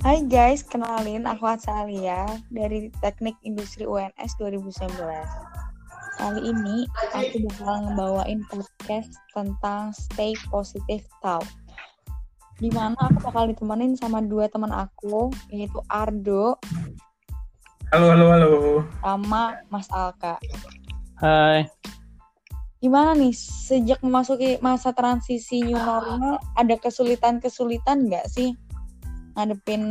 Hai guys, kenalin aku Atsalia dari Teknik Industri UNS 2019. Kali ini aku bakal ngebawain podcast tentang Stay Positive Talk. Di mana aku bakal ditemenin sama dua teman aku, yaitu Ardo Halo, halo, halo. sama Mas Alka. Hai, Gimana nih, sejak memasuki masa transisi new normal, ada kesulitan-kesulitan nggak sih ngadepin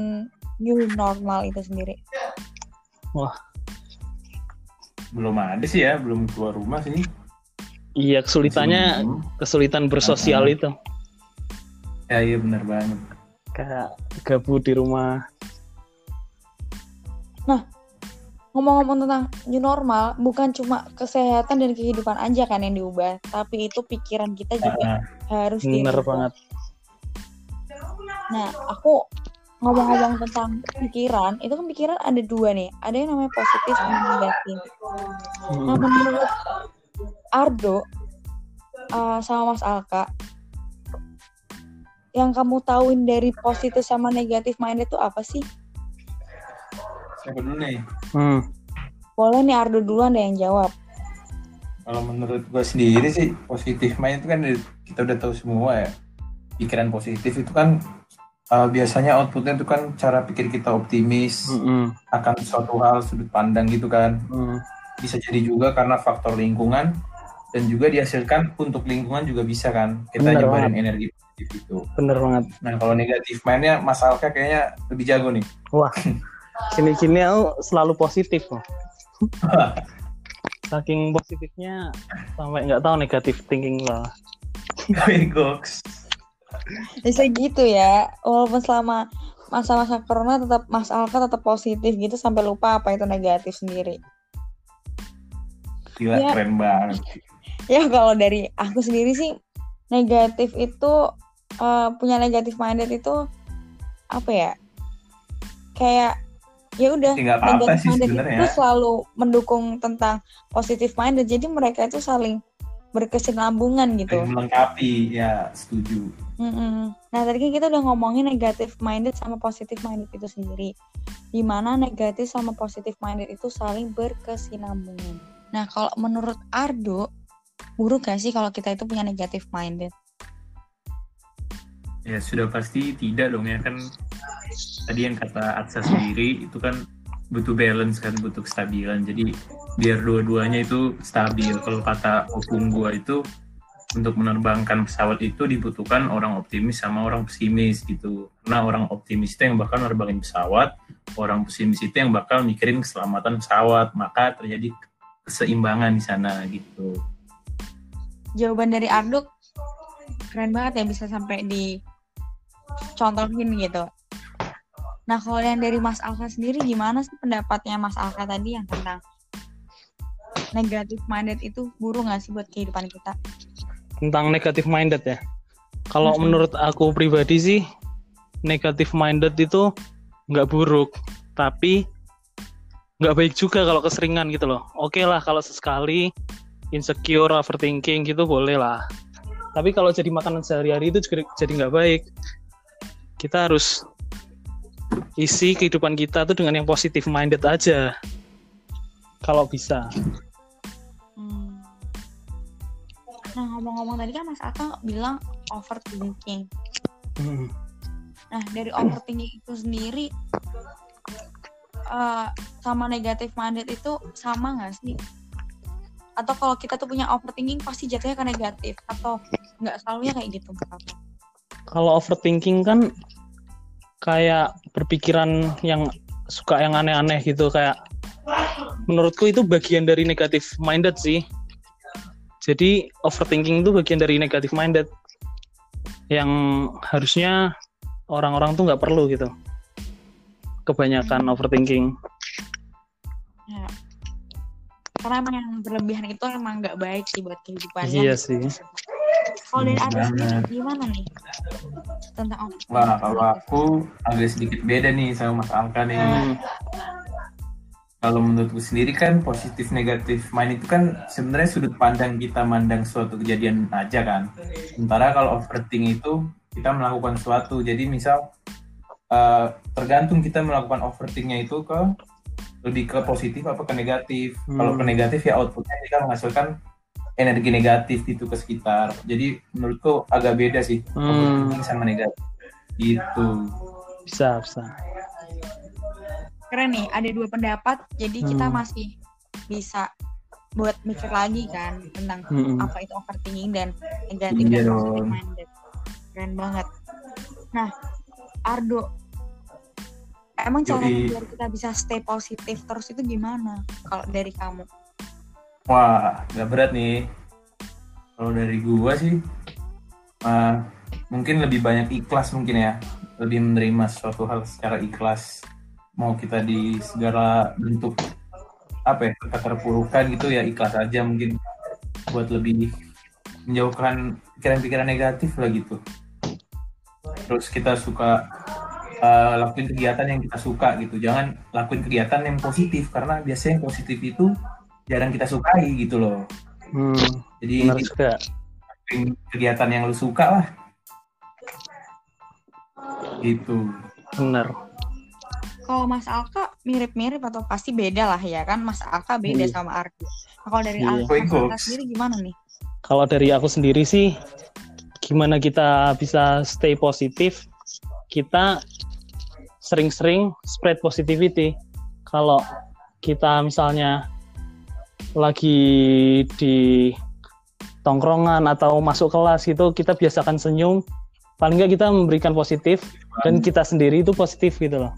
new normal itu sendiri? Belum ada sih ya, belum keluar rumah sih. iya kesulitannya kesulitan bersosial Ah. itu. Ya, iya benar banget. Kayak gabut di rumah. Ngomong-ngomong tentang new normal, bukan cuma kesehatan dan kehidupan aja kan yang diubah, tapi itu pikiran kita juga Ah, harus Bener dirubah. banget. Nah, aku ngomong-ngomong tentang pikiran, itu kan pikiran ada dua nih, ada yang namanya positif sama negatif. Nah, Hmm. menurut Ardo uh, sama Mas Alka, yang kamu tahuin dari positif sama negatif minded itu apa sih? siapa dulu nih? Hmm. Boleh nih Ardo duluan deh yang jawab. Kalau menurut gue sendiri sih, positif mind itu kan kita udah tahu semua ya. Pikiran positif itu kan uh, biasanya outputnya itu kan cara pikir kita optimis Hmm. akan suatu hal sudut pandang gitu kan. Hmm. Bisa jadi juga karena faktor lingkungan dan juga dihasilkan untuk lingkungan juga bisa kan. Kita nyebarin banget. energi positif itu. Bener banget. Nah kalau negatif mindnya Mas Alka kayaknya lebih jago nih. Kini-kini aku selalu positif loh. Saking positifnya sampai nggak tahu negatif thinking lah. Goks. Bisa gitu ya, walaupun selama masa-masa corona tetap Mas Alka tetap positif gitu sampai lupa apa itu negatif sendiri. Gila Ya. keren banget. Ya kalau dari aku sendiri sih negatif itu eh, punya negatif minded itu apa ya? Kayak ya udah Ya, negatif sih minded itu selalu mendukung tentang positif minded. Jadi mereka itu saling berkesinambungan gitu. Saling melengkapi ya setuju. Mm-mm. Nah tadi kan kita udah ngomongin negatif minded sama positif minded itu sendiri. Di mana negatif sama positif minded itu saling berkesinambungan. Nah kalau menurut Ardo, buruk gak sih kalau kita itu punya negatif minded? Ya sudah pasti tidak dong ya kan tadi yang kata Atsa sendiri itu kan butuh balance kan butuh kestabilan. Jadi biar dua-duanya itu stabil. Kalau kata opung gua itu untuk menerbangkan pesawat itu dibutuhkan orang optimis sama orang pesimis gitu. Karena orang optimis itu yang bakal nerbangin pesawat orang pesimis itu yang bakal mikirin keselamatan pesawat. Maka terjadi keseimbangan di sana gitu. Jawaban dari Ardo keren banget ya bisa sampai di contohin gitu. Nah kalau yang dari Mas Alka sendiri gimana sih pendapatnya Mas Alka tadi yang tentang negatif minded itu buruk gak sih buat kehidupan kita? Tentang negatif minded ya. Kalau Mhm. menurut aku pribadi sih negatif minded itu nggak buruk, tapi nggak baik juga kalau keseringan gitu loh. Oke lah kalau sesekali insecure, overthinking gitu boleh lah. Tapi kalau jadi makanan sehari-hari itu juga jadi nggak baik. Kita harus isi kehidupan kita tuh dengan yang positif minded aja. Kalau bisa. Hmm. Nah ngomong-ngomong tadi kan Mas Alka bilang overthinking. Hmm. Nah dari overthinking itu sendiri eh, sama negatif minded itu sama nggak sih? Atau kalau kita tuh punya overthinking pasti jatuhnya ke negatif atau nggak selalunya kayak gitu? kalau overthinking kan kayak berpikiran yang suka yang aneh-aneh gitu kayak menurutku itu bagian dari negatif minded sih jadi overthinking itu bagian dari negatif minded yang harusnya orang-orang tuh nggak perlu gitu kebanyakan overthinking Ya. Karena emang yang berlebihan itu emang nggak baik sih buat kehidupannya. iya sih Kalau dari sendiri gimana nih tentang? Wah, kalau aku agak sedikit beda nih sama Mas Alka nih. Hmm, Kalau menurutku sendiri kan positif negatif mind itu kan sebenarnya sudut pandang kita mandang suatu kejadian aja kan. Sementara kalau overthinking itu kita melakukan suatu. Jadi misal eh, tergantung kita melakukan overthinkingnya itu ke lebih ke positif apa ke negatif. Kalau ke Hmm. negatif ya outputnya kita menghasilkan energi negatif gitu ke sekitar. Jadi menurutku agak beda sih Hmm. sama negatif. Gitu. Bisa, bisa. Keren nih, ada dua pendapat, jadi kita Hmm. masih bisa buat mikir lagi kan tentang Mm-mm. apa itu overthinking dan negatif Iya dan positive minded. Keren banget. Nah, Ardo, emang cara biar kita bisa stay positif terus itu gimana? Kalau dari kamu? Wah, nggak berat nih. Kalau dari gua sih, eh, mungkin lebih banyak ikhlas mungkin ya, lebih menerima suatu hal secara ikhlas. Mau kita di segala bentuk apa ya keterpurukan gitu ya ikhlas aja mungkin buat lebih menjauhkan pikiran-pikiran negatif lah gitu. Terus kita suka eh, lakuin kegiatan yang kita suka gitu, jangan lakuin kegiatan yang positif karena biasanya yang positif itu jarang kita sukai gitu loh. Hmm, Jadi lakuin kegiatan yang lu suka lah. Gitu. Benar. Kalau Mas Alka mirip-mirip atau pasti beda lah ya kan? Mas Alka beda Iya. sama Ardo. Nah, kalau dari Iya. Alka, sendiri gimana nih? Kalau dari aku sendiri sih, gimana kita bisa stay positif? Kita sering-sering spread positivity. Kalau kita misalnya lagi di tongkrongan atau masuk kelas gitu, kita biasakan senyum. Paling nggak kita memberikan positif dan kita sendiri itu positif gitu loh.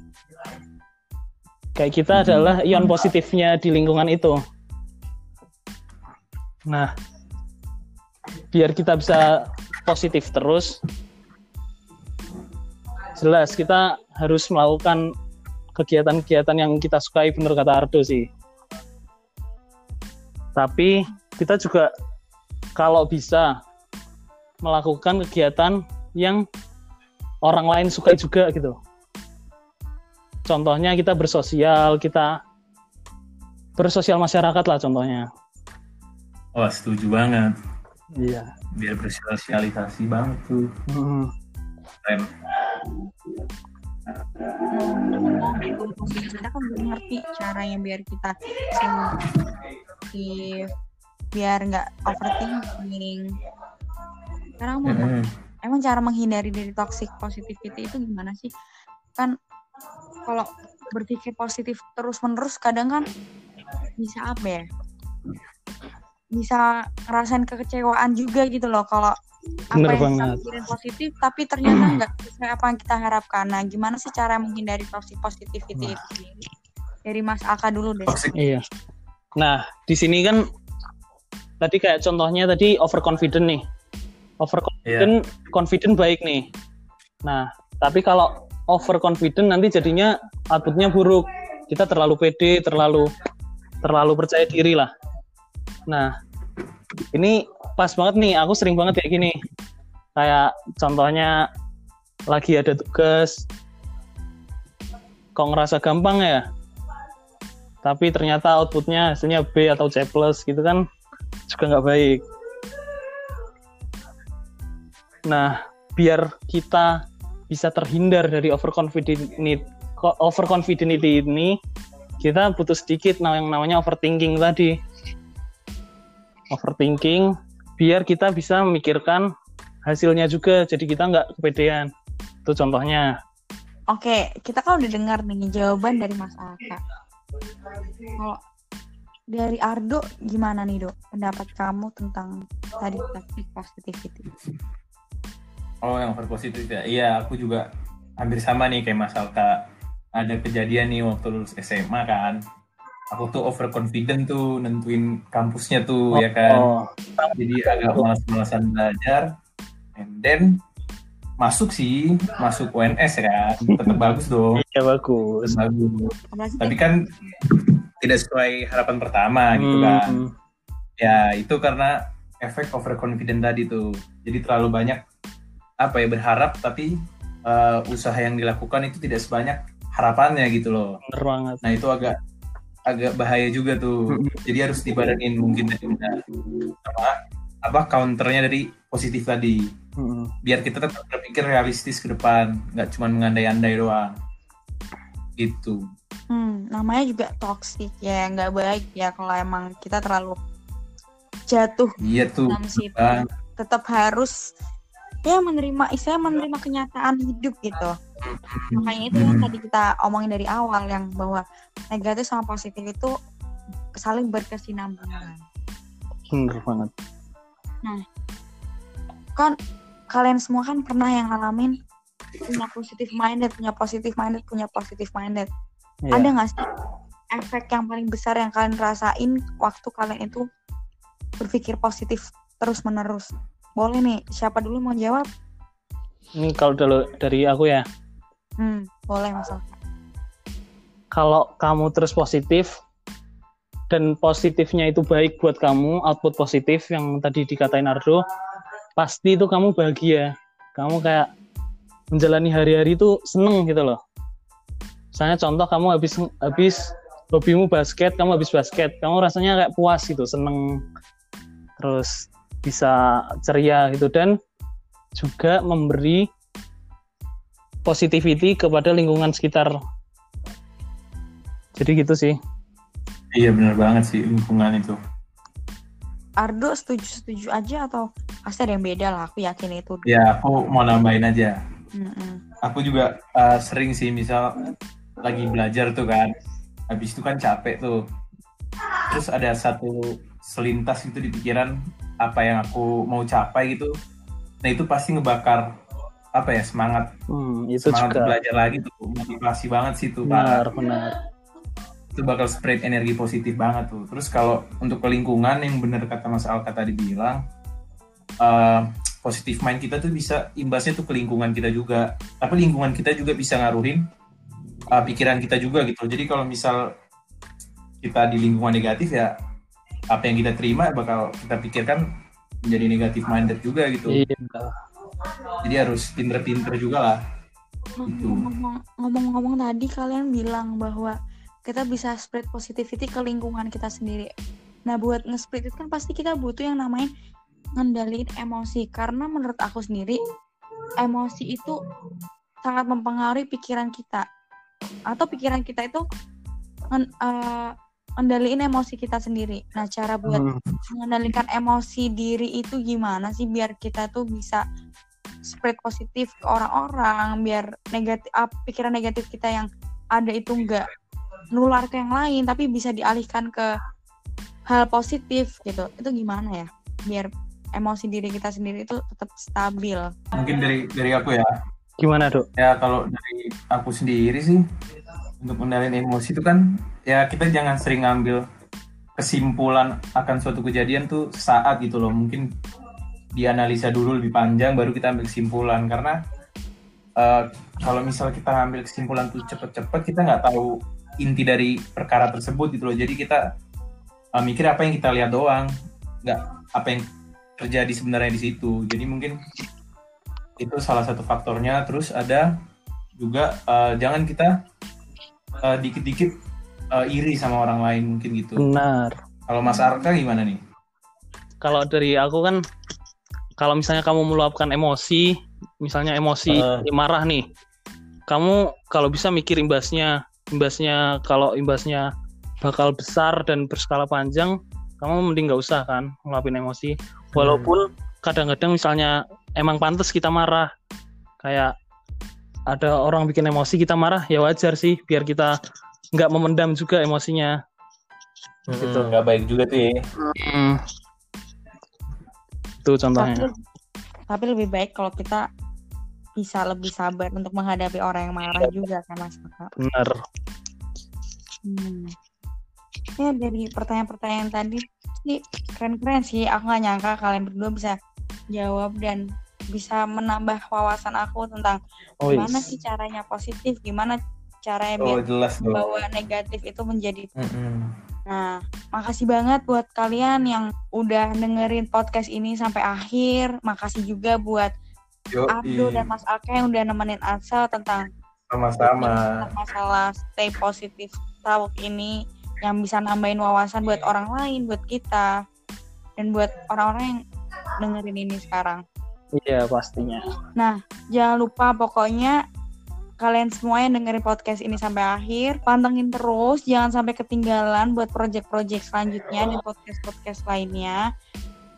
Kayak kita adalah ion positifnya di lingkungan itu. Nah, biar kita bisa positif terus, jelas kita harus melakukan kegiatan-kegiatan yang kita sukai, bener kata Ardo sih. Tapi kita juga kalau bisa melakukan kegiatan yang orang lain sukai juga gitu. Contohnya kita bersosial, kita bersosial masyarakat lah contohnya. Oh, setuju banget. Iya. Biar bersosialisasi banget tuh. Keren. kita kan belum ngerti caranya biar kita positif biar nggak overthinking sekarang mau Mm-mm. emang cara menghindari dari toxic positivity itu gimana sih kan kalau berpikir positif terus menerus kadang kan bisa apa ya bisa ngerasain kekecewaan juga gitu loh kalau apa Bener yang kita banget. positif tapi ternyata nggak sesuai apa yang kita harapkan nah gimana sih cara menghindari toxic positivity itu sendiri dari Mas Aka dulu deh Toxic. Iya. Nah, di sini kan tadi kayak contohnya tadi overconfident nih. Overconfident, confident baik nih. Nah, tapi kalau overconfident nanti jadinya outputnya buruk. Kita terlalu pede, terlalu terlalu percaya diri lah. Nah, ini pas banget nih. Aku sering banget kayak gini. Kayak contohnya lagi ada tugas, kok ngerasa gampang ya? Tapi ternyata outputnya hasilnya B atau C plus gitu kan juga nggak baik. Nah, biar kita bisa terhindar dari overconfident overconfident ini, kita butuh sedikit yang namanya overthinking tadi. Overthinking biar kita bisa memikirkan hasilnya juga, jadi kita nggak kepedean. Itu contohnya. Oke, kita kan udah dengar nih jawaban dari Mas Aka. Kalau dari Ardo gimana nih dok pendapat kamu tentang tadi toxic positivity? Oh, yang overpositif ya. Iya, aku juga hampir sama nih kayak Mas Alka. Ada kejadian nih waktu lulus SMA kan. Aku tuh overconfident tuh nentuin kampusnya tuh ya kan. Oh, Jadi agak malas-malasan belajar. And then masuk sih, masuk UNS ya kan. Tetap bagus dong. iya bagus. Bagus. Tapi kan tidak sesuai harapan pertama gitu kan. Hmm, Ya, itu karena efek overconfident tadi tuh. Jadi terlalu banyak apa ya berharap tapi eh, usaha yang dilakukan itu tidak sebanyak harapannya gitu loh. bener banget. Nah, itu agak agak bahaya juga tuh. Jadi harus dibarengin mungkin dengan apa apa counternya dari positif tadi. Mm-mm. biar kita tetap berpikir realistis ke depan nggak cuma mengandai-andai doang gitu Hmm, namanya juga toxic ya, nggak baik ya kalau emang kita terlalu jatuh iya tuh dalam situ. Bang. Tetap harus ya menerima, saya menerima kenyataan hidup gitu. Makanya itu yang Hmm. tadi kita omongin dari awal yang bahwa negatif sama positif itu saling berkesinambungan. Bener banget. Kan kalian semua kan pernah yang ngalamin punya positif minded, punya positif minded, punya positif minded. Iya. Ada nggak sih efek yang paling besar yang kalian rasain waktu kalian itu berpikir positif terus menerus? Boleh nih, siapa dulu mau jawab? Ini kalau dulu dari aku ya, Hmm, boleh Mas Alfa. kalau kamu terus positif dan positifnya itu baik buat kamu, output positif yang tadi dikatain Ardo, pasti itu kamu bahagia. Kamu kayak menjalani hari-hari itu seneng gitu loh. Misalnya contoh kamu habis habis hobimu basket, kamu habis basket, kamu rasanya kayak puas gitu, seneng terus bisa ceria gitu dan juga memberi positivity kepada lingkungan sekitar. Jadi gitu sih. Iya benar banget sih lingkungan itu Ardo setuju-setuju aja atau pasti ada yang beda lah, aku yakin itu. ya aku mau nambahin aja Mm-mm. aku juga uh, sering sih misal lagi belajar tuh kan habis itu kan capek tuh terus ada satu selintas gitu di pikiran apa yang aku mau capai gitu nah itu pasti ngebakar apa ya semangat Hmm, itu semangat juga belajar lagi tuh motivasi banget sih tuh benar benar. Itu bakal spread energi positif banget tuh. Terus kalau untuk ke lingkungan yang benar kata Mas Alka tadi bilang uh, positif mind kita tuh bisa imbasnya tuh ke lingkungan kita juga. Tapi lingkungan kita juga bisa ngaruhin uh, pikiran kita juga gitu. Jadi kalau misal kita di lingkungan negatif ya apa yang kita terima bakal kita pikirkan menjadi negatif minded juga gitu. Iya. jadi harus pinter-pinter juga lah. Gitu. Ngomong- Ngomong-ngomong tadi kalian bilang bahwa kita bisa spread positivity ke lingkungan kita sendiri. Nah buat nge-spread itu kan pasti kita butuh yang namanya ngendaliin emosi. Karena menurut aku sendiri emosi itu sangat mempengaruhi pikiran kita. Atau pikiran kita itu ngendaliin emosi kita sendiri. Nah cara buat Hmm, mengendalikan emosi diri itu gimana sih? Biar kita tuh bisa spread positif ke orang-orang biar negatif pikiran negatif kita yang ada itu enggak nular ke yang lain tapi bisa dialihkan ke hal positif gitu. Itu gimana ya? Biar emosi diri kita sendiri itu tetap stabil. Mungkin dari dari aku ya. Gimana dok? ya kalau dari aku sendiri sih untuk mengendalikan emosi itu kan ya kita jangan sering ngambil kesimpulan akan suatu kejadian tuh saat gitu loh. Mungkin dianalisa dulu lebih panjang baru kita ambil kesimpulan. Karena eh, kalau misal kita ngambil kesimpulan tuh cepet-cepet kita nggak tahu inti dari perkara tersebut gitu loh. Jadi kita eh, mikir apa yang kita lihat doang. Nggak apa yang terjadi sebenarnya di situ. Jadi mungkin itu salah satu faktornya. Terus ada juga eh, jangan kita eh, dikit-dikit eh, iri sama orang lain mungkin gitu. Benar. kalau Mas Arka gimana nih? Kalau dari aku kan, kalau misalnya kamu meluapkan emosi, misalnya emosi Eh. marah nih, kamu kalau bisa mikir imbasnya, imbasnya kalau imbasnya bakal besar dan berskala panjang, kamu mending nggak usah kan ngeluapin emosi. Walaupun kadang-kadang misalnya emang pantas kita marah, kayak ada orang bikin emosi kita marah, ya wajar sih, biar kita nggak memendam juga emosinya. gitu nggak baik juga tuh ya Hmm. Itu tapi, contohnya. tapi lebih baik kalau kita bisa lebih sabar untuk menghadapi orang yang marah juga kan mas? Benar. Hmm. Ya dari pertanyaan-pertanyaan tadi sih keren-keren sih. Aku nggak nyangka kalian berdua bisa jawab dan bisa menambah wawasan aku tentang Oh, gimana yes. sih caranya positif, gimana caranya oh biar jelas dong bahwa negatif itu menjadi. Mm-mm. Nah, makasih banget buat kalian yang udah dengerin podcast ini sampai akhir. Makasih juga buat. Abdul dan Mas Alka yang udah nemenin Ansel tentang sama-sama tentang masalah stay positive talk ini yang bisa nambahin wawasan buat orang lain, buat kita, dan buat orang-orang yang dengerin ini sekarang. Iya pastinya. Jangan lupa pokoknya kalian semua yang dengerin podcast ini sampai akhir, pantengin terus, jangan sampai ketinggalan buat project-project selanjutnya dan podcast-podcast lainnya.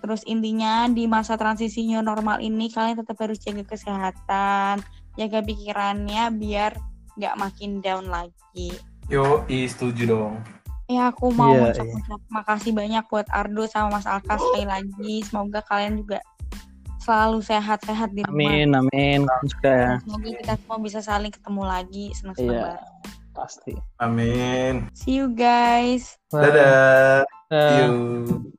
Terus intinya di masa transisi new normal ini kalian tetap harus jaga kesehatan, jaga pikirannya biar nggak makin down lagi. Yo, i setuju dong. Ya aku mau Iya, ngucap makasih banyak buat Ardo sama Mas Alka sekali lagi. Semoga kalian juga selalu sehat-sehat di rumah. Amin amin juga ya. Semoga kita semua bisa saling ketemu lagi senang-senang Iya. bareng. Pasti. Amin. See you guys. Dadah. Eh, Yuk.